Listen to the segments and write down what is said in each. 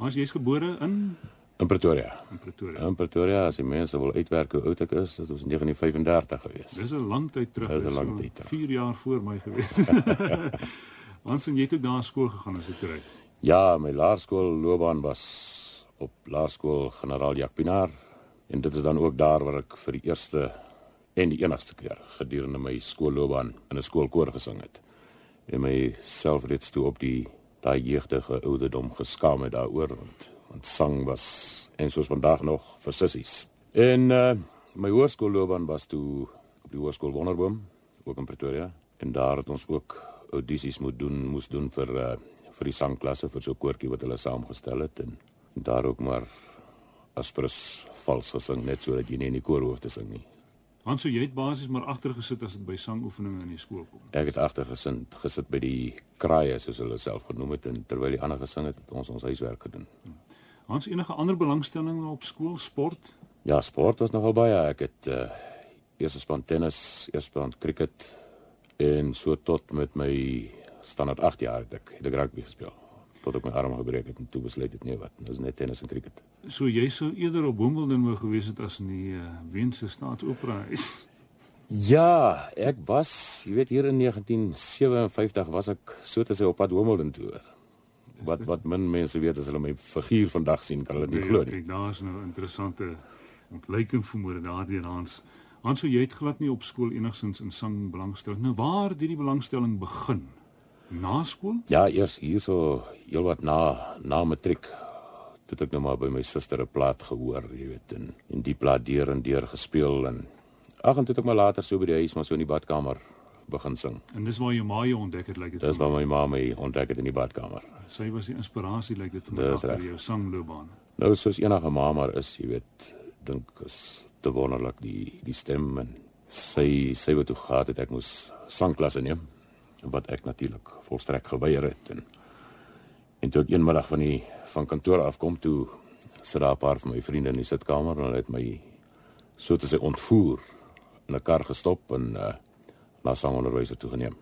Ons jy's gebore in in Pretoria. in Pretoria. In Pretoria, as die mense wil uitwerk hoe oud ek is, dit was 1935 gewees. Dis 'n lang tyd terug. Dis 'n lang tyd terug. 4 jaar voor my gewees. Ons en jy het ook daar skool gegaan as ek reg. Ja, my laerskoolloopbaan was op laerskool Generaal Jack Pinaar en dit is dan ook daar waar ek vir die eerste en die enigste keer gedurende my skoolloopbaan in 'n skoolkoor gesing het. En myself reeds toe op die daai jeugdige ouderdom geskaam het daaroor want want sang was en soos vandag nog vir sissies. En uh, my hoërskoolloopbaan was toe op die hoërskool Wonderboom ook in Pretoria en daar het ons ook audisies moet doen moes doen vir uh, vir die sangklasse vir so 'n koortjie wat hulle saamgestel het en, en daar ook maar aspres vals gesing net sodat jy nie in die koor hoef te sing nie. Hans, so jy het basies maar agter gesit as dit by sangoefeninge in die skool kom. Ek het agter gesit gesit by die kraaie soos hulle self genoem het en terwyl die ander gesing het, het ons ons huiswerk gedoen. Hans, enige ander belangstellings op skool, sport? Ja, sport was nogal baie. Ek het uh eers span tennis, eers span cricket en so tot met my standaard 8 jaar het ek het ek rugby gespeel. Tot ek my arm gebreek het en toe besluit het nee wat, nou is net tennis en cricket. So jy sou eerder op Wimbledon wou gewees het as in die uh, Weense Staatsopera huis. Ja, ek was, jy weet hier in 1957 was ek so te sê op pad Wimbledon toe. Wat wat min mense weet as hulle my figuur vandag sien, kan hulle dit nie glo nie. Kyk, daar's nou 'n interessante ontleiking vermoede daardeur Hans. Hans, so jy het glad nie op skool enigsins in sang belangstelling. Nou waar het hierdie belangstelling begin? Na skool? Ja, eers hierso heelwat na na matriek het ek nou maar by my suster 'n plaat gehoor, jy weet, en en die plaat deur en deur gespeel en ag en toe het ek maar later so by die huis maar so in die badkamer begin sing. En dis waar jou ma jou ontdek het, lyk dit. Dis vir waar my ma my ontdek het in die badkamer. Sy was die inspirasie, lyk dit vir my reg. jou sangloopbaan. Nou soos enige ma maar is, jy weet, dink is te wonderlik die die stem en sy sy wat toe gehad het ek moes sangklasse neem wat ek natuurlik volstrek geweier het en en toe ek een middag van die van kantoor afkom toe sit daar 'n paar van my vriende in die sitkamer en hulle het my so te sê ontvoer in 'n kar gestop en uh, na sangonderwyser toe geneem.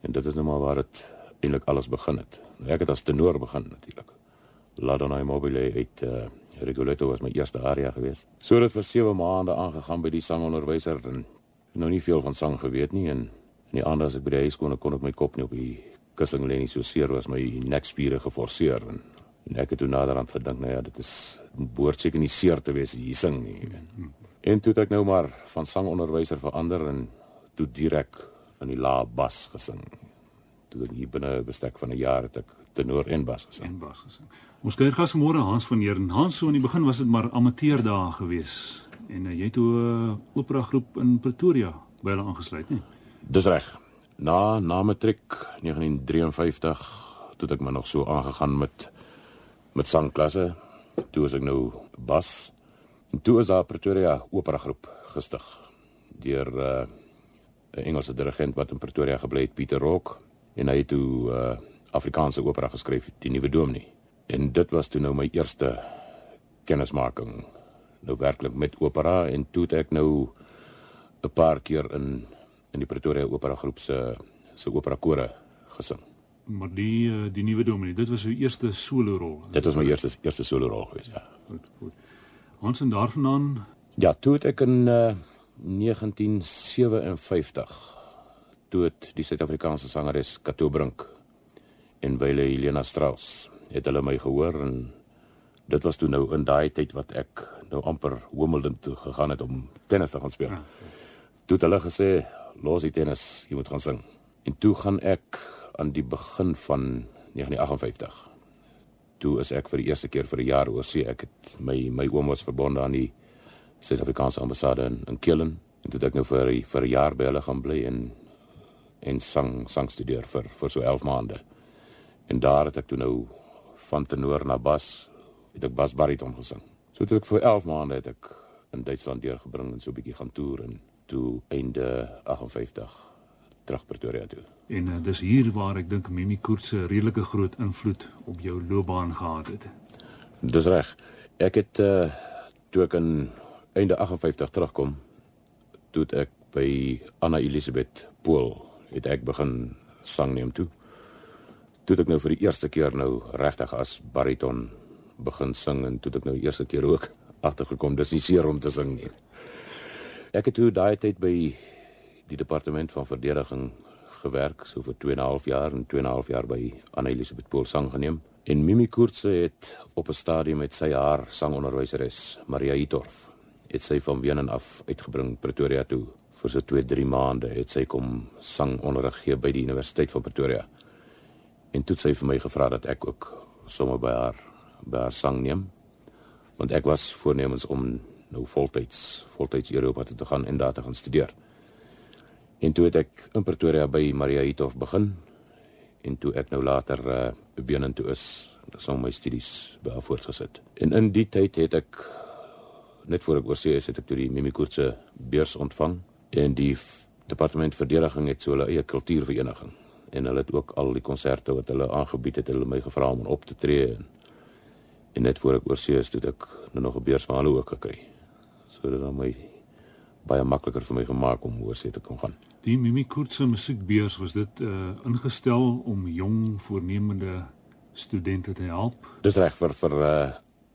En dit is nou maar waar dit eintlik alles begin het. Nou, Ek het as tenor begin natuurlik. La Donna Immobile het uh, Rigoletto was my eerste aria gewees. So dit vir 7 maande aangegaan by die sangonderwyser en nou nie veel van sang geweet nie en in die ander as ek by die huis kon kon ek my kop nie op die kussing lê nie so seer was my nekspiere geforseer en en ek het toe naderhand gedink nou ja dit is behoort seker nie seer te wees as jy sing nie. weet. En toe het ek nou maar van sangonderwyser verander en toe direk in die lae bas gesing. Toe ek hier binne bestek van 'n jaar het ek tenor en bas gesing. En was gesing. Ons kuiergas môre Hans van Heerden. Hans, so in die begin was dit maar amateurdae gewees. En uh, jy het toe 'n uh, opera groep in Pretoria by hulle aangesluit, nie? Dis reg. Na na matriek 1953 toe ek maar nog so aangegaan met met sangklasse. Toe is ek nou bas. En toe is daar Pretoria Opera Groep gestig deur uh, 'n Engelse dirigent wat in Pretoria gebly het, Pieter Rock, en hy het toe uh, Afrikaanse opera geskryf, Die Nuwe Dominee. En dit was toe nou my eerste kennismaking nou werklik met opera en toe het ek nou 'n paar keer in in die Pretoria Opera Groep se se opera kore gesing. Maar die uh, die nuwe dominee, dit was sy eerste solo rol. Dit was my eerste eerste solo rol gewees, ja. Goed, goed. Hans en daarvandaan Ja, toe het ek in uh, 1957 toe het die Suid-Afrikaanse sangeres Kato Brink en Wyle Helena Strauss het hulle my gehoor en dit was toe nou in daai tyd wat ek nou amper Wimbledon toe gegaan het om tennis te gaan speel. Ja. Toe het hulle gesê los die tennis, jy moet gaan sing. En toe gaan ek aan die begin van 1958 toe is ek vir die eerste keer vir 'n jaar oor see ek het my my oom was verbonde aan die Suid-Afrikaanse ambassade in, in Keulen en toe het ek nou vir vir 'n jaar by hulle gaan bly en en sang sang studeer vir vir so 11 maande. En daar het ek toe nou van tenor na bas het ek bas bariton gesing. So toe ek vir 11 maande het ek in Duitsland deurgebring en so 'n bietjie gaan toer en toe einde 58 terug Pretoria toe. en uh, dis hier waar ek dink Mimi Koorts 'n redelike groot invloed op jou loopbaan gehad het. Dis reg. Ek het uh toe ek in einde 58 terugkom, toe ek by Anna Elisabeth Pool het ek begin sang neem toe. toe ek nou vir die eerste keer nou regtig as bariton begin sing en toe ek nou eerste keer ook agtergekom dis nie seer om te sing nie. Ek het toe daai tyd by die departement van verdediging gewerk so vir 2 en 'n half jaar en 2 en 'n half jaar by Anna Elisabeth Pool sang geneem. En Mimi Koortse het op 'n stadium met sy haar sangonderwyseres Maria Hitorf het sy van Wenen af uitgebring Pretoria toe vir so 2-3 maande het sy kom sangonderrig gee by die Universiteit van Pretoria. En toe het sy vir my gevra dat ek ook sommer by haar by haar sang neem. Want ek was voornemens om nou voltyds voltyds Europa toe te gaan en daar te gaan studeer. En toe het ek in Pretoria by Maria Hithof begin en toe ek nou later uh Wenen toe is, so my studies by voortgesit. En in die tyd het ek net voor ek oorsee is, het ek toe die Mimikoortse beurs ontvang en die departement verdediging het so hulle eie kultuurvereniging en hulle het ook al die konserte wat hulle aangebied het, hulle my gevra om op te tree en, en net voor ek oorsee is, het ek nou nog 'n beurs van hulle ook gekry. So dit het my baie makliker vir my gemaak om oorsee te kon gaan. Die Mimi Koortse musiekbeurs was dit uh ingestel om jong voornemende studente te help. Dis reg vir vir uh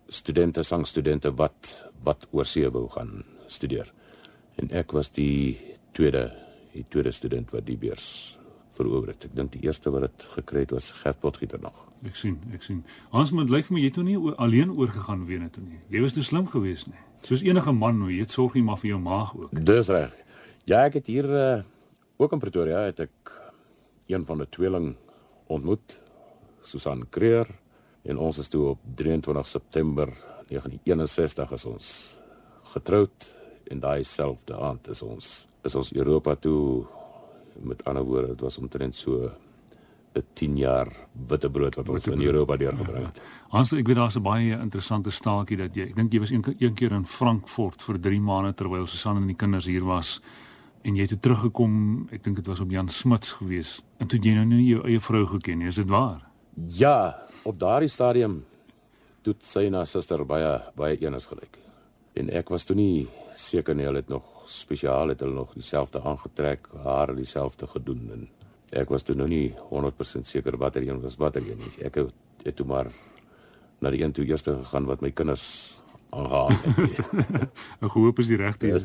studente, sangstudente wat wat oorsee wou gaan studeer. En ek was die tweede die tweede student wat die beurs verower het. Ek dink die eerste wat dit gekry het was Gert Potgieter nog. Ek sien, ek sien. Hans moet lyk vir my jy het toe nie oor, alleen oorgegaan wene toe nie. Jy was te slim geweest nie. Soos enige man, jy het sorg nie maar vir jou maag ook. Dis reg. Ja, ek het hier uh, ook in Pretoria het ek een van die tweeling ontmoet, Susan Creer, en ons is toe op 23 September 1961 is ons getroud en daai selfde aand is ons is ons Europa toe met ander woorde dit was omtrent so 'n 10 jaar witbrood wat ons in Europa deurgebring het. Hans, ek weet daar's 'n baie interessante staaltjie dat jy, ek dink jy was een, een keer in Frankfurt vir 3 maande terwyl Susan en die kinders hier was en jy het teruggekom, ek dink dit was op Jan Smuts gewees. En toe jy nou nie jou eie vrou geken nie, is dit waar? Ja, op daardie stadium toe sy na suster baie baie eenes gelyk. En ek was toe nie seker nie, hulle het nog spesiaal het hulle nog dieselfde aangetrek, hare dieselfde gedoen en ek was toe nou nie 100% seker watter een was watter een nie. Ek het, het toe maar na die een toe eerste gegaan wat my kinders aangaan het. 'n Gehoop is die regte.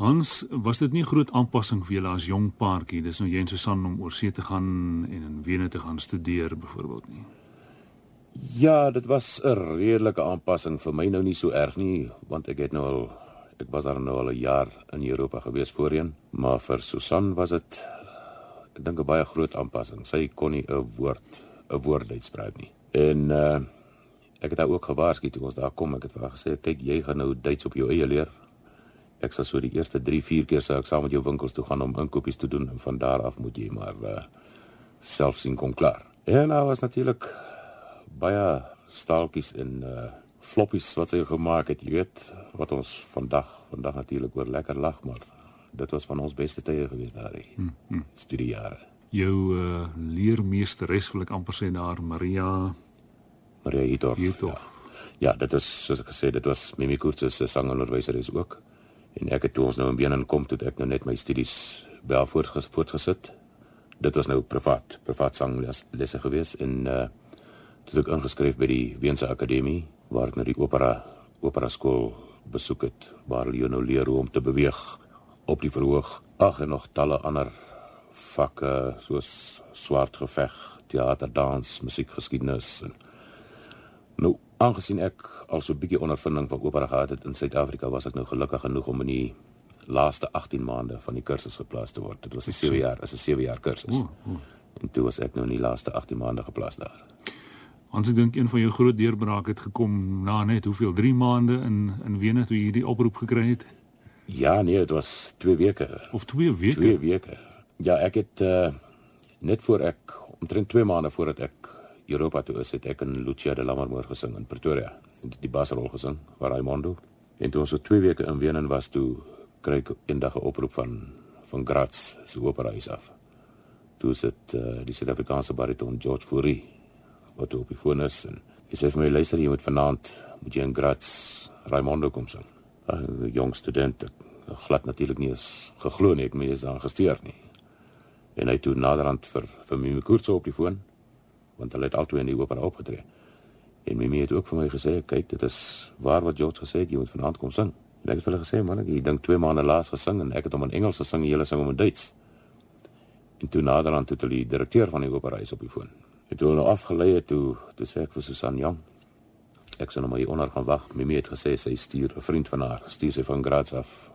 Hans, was dit nie groot aanpassing vir julle as jong paartjie? Dis nou jy en Susan om oor see te gaan en in Wene te gaan studeer byvoorbeeld nie. Ja, dit was 'n redelike aanpassing vir my nou nie so erg nie, want ek het nou al ek was daar nou al 'n jaar in Europa gewees voorheen, maar vir Susan was dit ek dink 'n baie groot aanpassing. Sy kon nie 'n woord 'n woord uitspreek nie. En uh ek het haar ook gewaarsku toe ons daar kom. Ek het vir haar gesê, "Kyk, jy gaan nou Duits op jou eie leer. Ek sal so die eerste 3, 4 keer sou ek saam met jou winkels toe gaan om inkopies te doen en van daar af moet jy maar uh self sien kom klaar." En daar was natuurlik baie staaltjies en uh floppies wat sy gemaak het, jy weet, wat ons vandag vandag natuurlik oor lekker lag, maar dit was van ons beste tye gewees daar die hmm, hmm. studiejare. Jou uh, leermeesteres wil ek amper sê daar Maria Maria Hidorf. Ja. ja, dit is soos ek gesê dit was Mimi Kurtse se sangonderwyseres ook. En ek het toe ons nou in Benen kom toe ek nou net my studies by haar voortgesit. Dit was nou privaat, privaat sanglesse gewees en uh toe ek ingeskryf by die Weense Akademie waar ek nou die opera opera skool besoek het waar jy nou leer hoe om te beweeg op die verhoog. Ag en nog talle ander vakke soos swart geveg, teater, dans, musiekgeskiedenis en nou aangesien ek al so 'n bietjie ondervinding van opera gehad het in Suid-Afrika, was ek nou gelukkig genoeg om in die laaste 18 maande van die kursus geplaas te word. Dit was 'n 7 jaar, is 'n 7 jaar kursus. Oeh, oeh. En toe was ek nou in die laaste 18 maande geplaas daar. Ons ek dink een van jou groot deurbrake het gekom na net hoeveel 3 maande in in Wene toe jy hierdie oproep gekry het. Ja, nee, dit was 2 weke. Of 2 weke. 2 weke. Ja, ek het uh, net voor ek omtrent 2 maande voordat ek Europa toe is, het ek in Lucia de Lammermoor gesing in Pretoria. Die, die basrol gesing waar Raimondo. En toe ons so 2 weke in Wenen was toe kry ek eendag 'n oproep van van Graz se operahuis af. Toe sit uh, die Suid-Afrikaanse bariton George Fourie wat op die foon is en hy sê vir my luister jy moet vanaand moet jy in Graz Raimondo kom sing. 'n jong student glad natuurlik nie is geglo nie ek meen is daar gesteer nie en hy toe naderhand vir vir my Koortse op die foon want hulle het albei in die opera opgetree. En Mimi het ook vir my gesê, kyk, dit is waar wat George gesê het, jy moet vanaand kom sing. En ek het vir hulle gesê, man, ek dink 2 maande laas gesing en ek het hom in Engels gesing julle sing hom in Duits. En toe naderhand toe die direkteur van die opera is op die foon. En toe hulle afgelei het, toe toe sê ek vir Susan Jong, ek sou nou maar hier onder gaan wag. Mimi het gesê sy stuur 'n vriend van haar, stuur sy van Graz af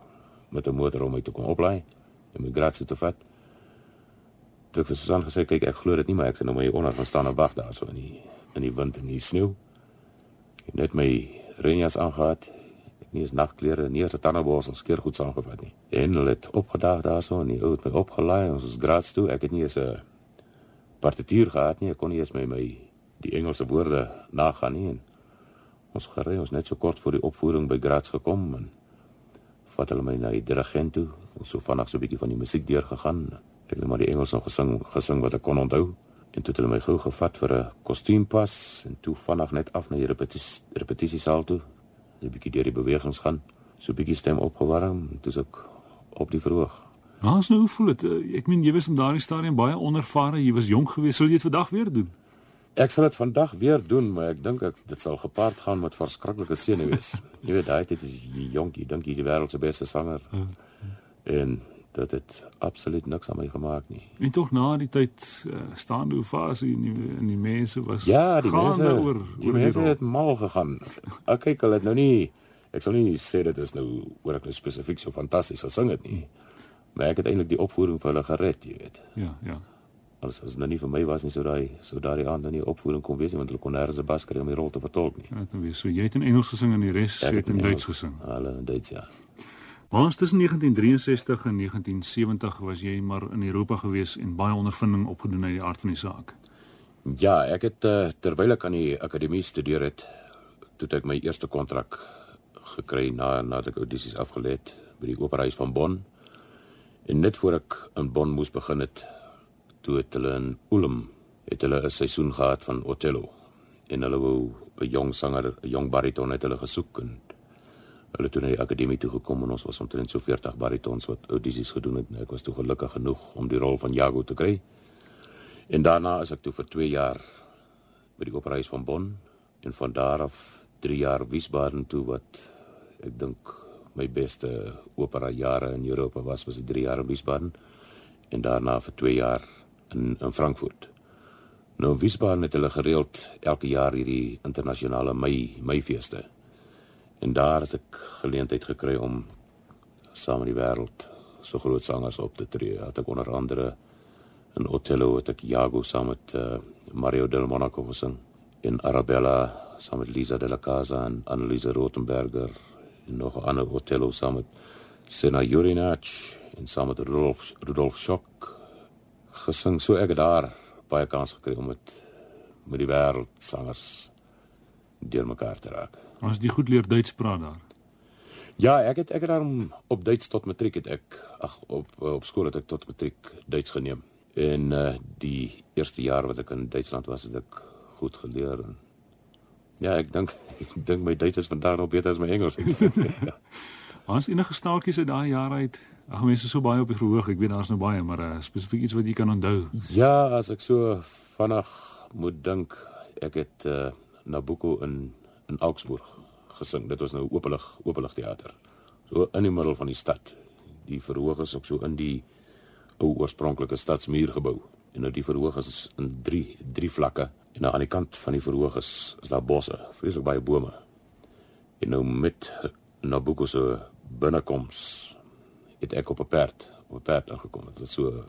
met 'n motor om my te kom oplaai en my Graz te vat. Toe het Susan gesê kyk ek glo dit nie maar ek sou nou maar hier onder gaan staan en wag daar so in die in die wind en die sneeu. Ek net my reënjas aangetree. Ek nie eens nagklere, nie eens 'n tandeborsel skeer goed saamgevat nie. En hulle het opgedaag daarso en die ou het my opgelaai ons is Graz toe. Ek het nie eens 'n partituur gehad nie. Ek kon nie eens my my die Engelse woorde nagaan nie. En ons gery ons net so kort voor die opvoering by Graz gekom en vat hulle my na die dirigent toe. Ons so vinnig so 'n bietjie van die musiek deur gegaan. Ek het maar die Engels nog gesing, gesing wat ek kon onthou. En toe het hulle my gou gevat vir 'n kostuumpas en toe vinnig net af na die repetisie repetisiesaal toe. 'n bietjie deur die bewegings gaan, so 'n bietjie stem opgewarm, en toe is ek op die verhoog. Haas nou hoe voel dit? Ek meen jy was in daardie stadium baie onervare, jy was jonk geweest, sou jy dit vandag weer doen? Ek sal dit vandag weer doen, maar ek dink ek dit sal gepaard gaan met verskriklike senuwees. jy weet, daai tyd is jy jonk, jy dink jy is die wêreld se beste sanger. En dat dit absoluut niks aan my gemaak nie. En tog na die tyd uh, staande ovasie in die in die mense was Ja, die mense oor die oor mense rol. het mal gegaan. Ek kyk hulle het nou nie ek sal nie sê dit is nou oor ek nou spesifiek so fantasties gesing het nie. Maar ek het eintlik die opvoering vir hulle gered, jy weet. Ja, ja. As as dit nou nie vir my was nie sou daai sou daai aand nou nie opvoering kon wees nie want hulle kon nêrens 'n bas kry om die rol te vertolk nie. Ja, dit weer so jy het in Engels gesing en die res Ek het in in Duits Engels- gesing. Hulle in Duits ja. Maar tussen 1963 en 1970 was jy maar in Europa gewees en baie ondervinding opgedoen uit die aard van die saak. Ja, ek het uh, terwyl ek aan die akademie studeer het, toe het ek my eerste kontrak gekry na nadat ek audisies afgelê het by die operahuis van Bonn. En net voor ek in Bonn moes begin het, toe het hulle in Ulm het hulle 'n seisoen gehad van Othello. En hulle wou 'n jong sanger, 'n jong bariton het hulle gesoek en hulle toe na die akademie toe gekom en ons was omtrent so 40 baritons wat audisies gedoen het. En ek was toe gelukkig genoeg om die rol van Jago te kry. En daarna is ek toe vir 2 jaar by die operahuis van Bonn en van daar af 3 jaar Wiesbaden toe wat ek dink my beste opera jare in Europa was was die 3 jaar in Wiesbaden en daarna vir 2 jaar in in Frankfurt. Nou Wiesbaden het hulle gereeld elke jaar hierdie internasionale Mei Meifeeste. En daar het ek geleentheid gekry om saam met die wêreld so groot sangers op te tree. Het ek onder andere in Othello het ek Iago saam met uh, Mario del Monaco gesing en Arabella saam met Lisa de la Casa en Anneliese Rothenberger en nog 'n ander Othello saam met Sena Jurinac en saam met Rudolf Rudolf Schock gesing. So ek het daar baie kans gekry om met met die wêreld sangers deurmekaar te raak. Ons die goed leer Duits praat daar. Ja, ek het ek het daarom op Duits tot matriek het ek ag op op skool het ek tot matriek Duits geneem. En uh die eerste jaar wat ek in Duitsland was, het ek goed geleer en ja, ek dink ek dink my Duits is vandag nog beter as my Engels. Ons enige staaltjies uit daai jare uit. Ag mense is so baie op die verhoog. Ek weet daar's nou baie, maar uh, spesifiek iets wat jy kan onthou. ja, as ek so vinnig moet dink, ek het uh Nabucco in in Augsburg gesing. Dit was nou openlig openlig teater. So in die middel van die stad. Die verhoog is ook so in die ou oorspronklike stadsmuur gebou. En nou die verhoog is in drie drie vlakke en nou aan die kant van die verhoog is is daar bosse, vreeslik baie bome. En nou met Nabucco se binnekoms het ek op 'n perd, op 'n perd aangekom. Dit was so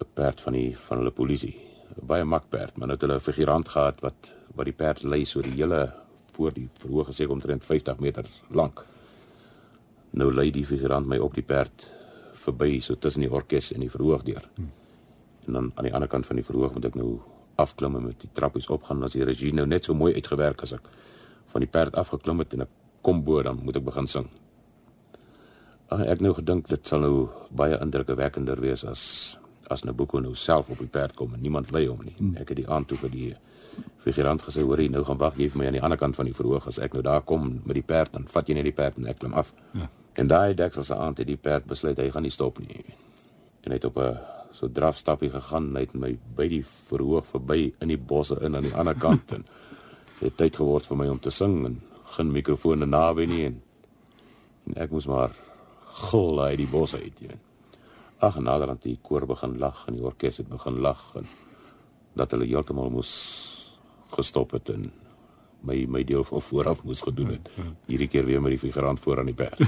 'n perd van die van hulle polisie. Baie mak perd, maar nou het hulle 'n figurant gehad wat wat die perd lei so die hele voor die verhoog gesê omtrent 50 meter lank. Nou lei die figurant my op die perd verby so tussen die orkes en die verhoog deur. Hmm. En dan aan die ander kant van die verhoog moet ek nou afklim en met die trappies opgaan as die regie nou net so mooi uitgewerk as ek van die perd afgeklim het en ek kom bo dan moet ek begin sing. Ag ek het nou gedink dit sal nou baie indrukwekkender wees as as Nabucco nou self op die perd kom en niemand lei hom nie. Hmm. Ek het die aand toe vir die figurant gesê hoor jy nou gaan wag jy vir my aan die ander kant van die verhoog as ek nou daar kom met die perd dan vat jy net die perd en ek klim af. Ja. En daai deksel se aand het die perd besluit hy gaan nie stop nie. En hy het op 'n so drafstappie gegaan net my by die verhoog verby in die bosse in aan die ander kant en het tyd geword vir my om te sing en geen mikrofone naby nie en, en ek moes maar gil uit die bosse uit jy ag naderhand die koor begin lag en die orkes het begin lag en dat hulle heeltemal moes gestop het en my my deel van vooraf moes gedoen het. Hierdie keer weer met die figurant voor aan die berg.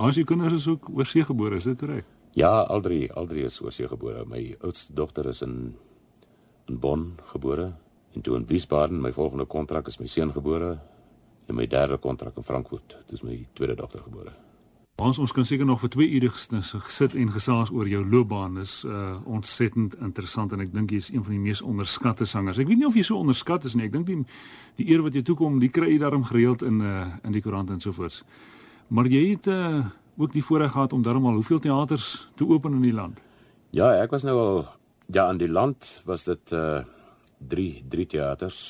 As jy kinders is ook oorsee gebore, is dit reg? Ja, al drie, al drie is oorsee gebore. My oudste dogter is in in Bonn gebore en toe in Wiesbaden. My volgende kontrak is my seun gebore en my derde kontrak in Frankfurt. Dis my tweede dogter gebore. Ons ons kan seker nog vir 2 ure gesit en gesels oor jou loopbaan. Dis uh ontsettend interessant en ek dink jy is een van die mees onderskatte sangers. Ek weet nie of jy so onderskat is nie. Ek dink die die eer wat jy toekom, die kry jy daarom gereeld in uh in die koerant en so voort. Maar jy het uh ook die voorreg gehad om daarom al hoeveel teaters te open in die land? Ja, ek was nou al ja in die land was dit uh 3 3 teaters.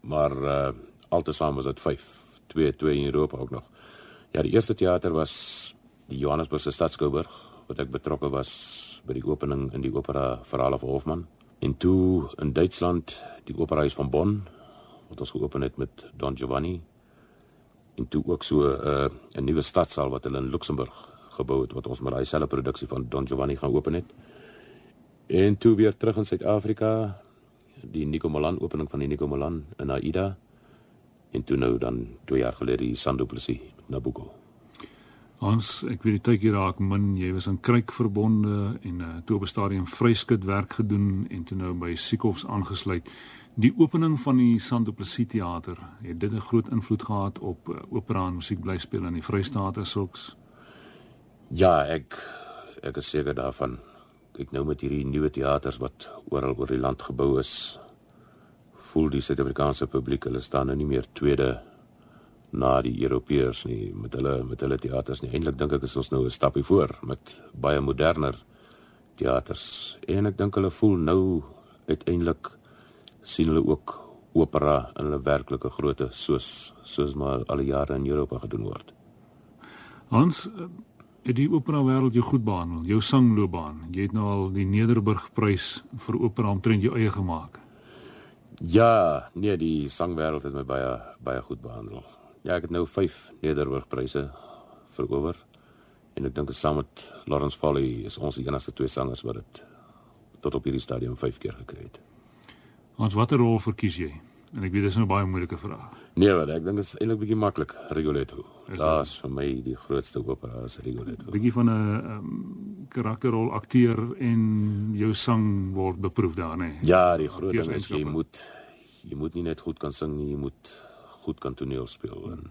Maar uh altesaam was dit 5. 2 2 in Europa ook nog. Ja, die eerste teater was die Johannesburgse Stadskouburg wat ek betrokke was by die opening in die opera Verhale van Hofman. En toe in Duitsland die operahuis van Bonn wat ons geopen het met Don Giovanni. En toe ook so 'n uh, 'n nuwe stadsaal wat hulle in Luxemburg gebou het wat ons met daai selfe produksie van Don Giovanni gaan open het. En toe weer terug in Suid-Afrika die Nico Molan opening van die Nico Molan in Aida en toe nou dan 2 jaar gelede die Sandu Plessis Nabucco. Ons ek weet die tydjie raak min jy was aan Kruik verbonde en uh, toe op 'n stadium vryskut werk gedoen en toe nou by Siekhoffs aangesluit. Die opening van die Sandu Plessis teater het dit 'n groot invloed gehad op uh, opera en musiek bly speel in die Vrystaat sulks. Ja, ek ek is seker daarvan. Ek nou met hierdie nuwe teaters wat oral oor die land gebou is, voel die Suid-Afrikaanse publiek hulle staan nou nie meer tweede na die Europeërs nie met hulle met hulle teaters nie. Eintlik dink ek is ons nou 'n stapie voor met baie moderner teaters. En ek dink hulle voel nou uiteindelik sien hulle ook opera in hulle werklike grootte soos soos maar al die jare in Europa gedoen word. Ons het die opera wêreld jou goed behandel, jou sangloopbaan. Jy het nou al die Nederburg prys vir opera omtrent jou eie gemaak. Ja, nee, die sangwêreld het my baie baie goed behandel. Ja, ek het nou 5 Nederburgpryse verower. En ek dink saam met Lawrence Folly is ons die enigste twee sangers wat dit tot op hierdie stadium 5 keer gekry het. Ons watter rol verkies jy? En ek weet dis nou baie moeilike vraag. Nee, wat ek dink is eintlik bietjie maklik, Rigoletto. Is vir my die grootste opera is Rigoletto. Bietjie van 'n um, karakterrol akteur en jou sang word beproef daar, nê? Ja, die groot ding is jy moet jy moet nie net goed kan sing nie, jy moet goed kan toneel speel en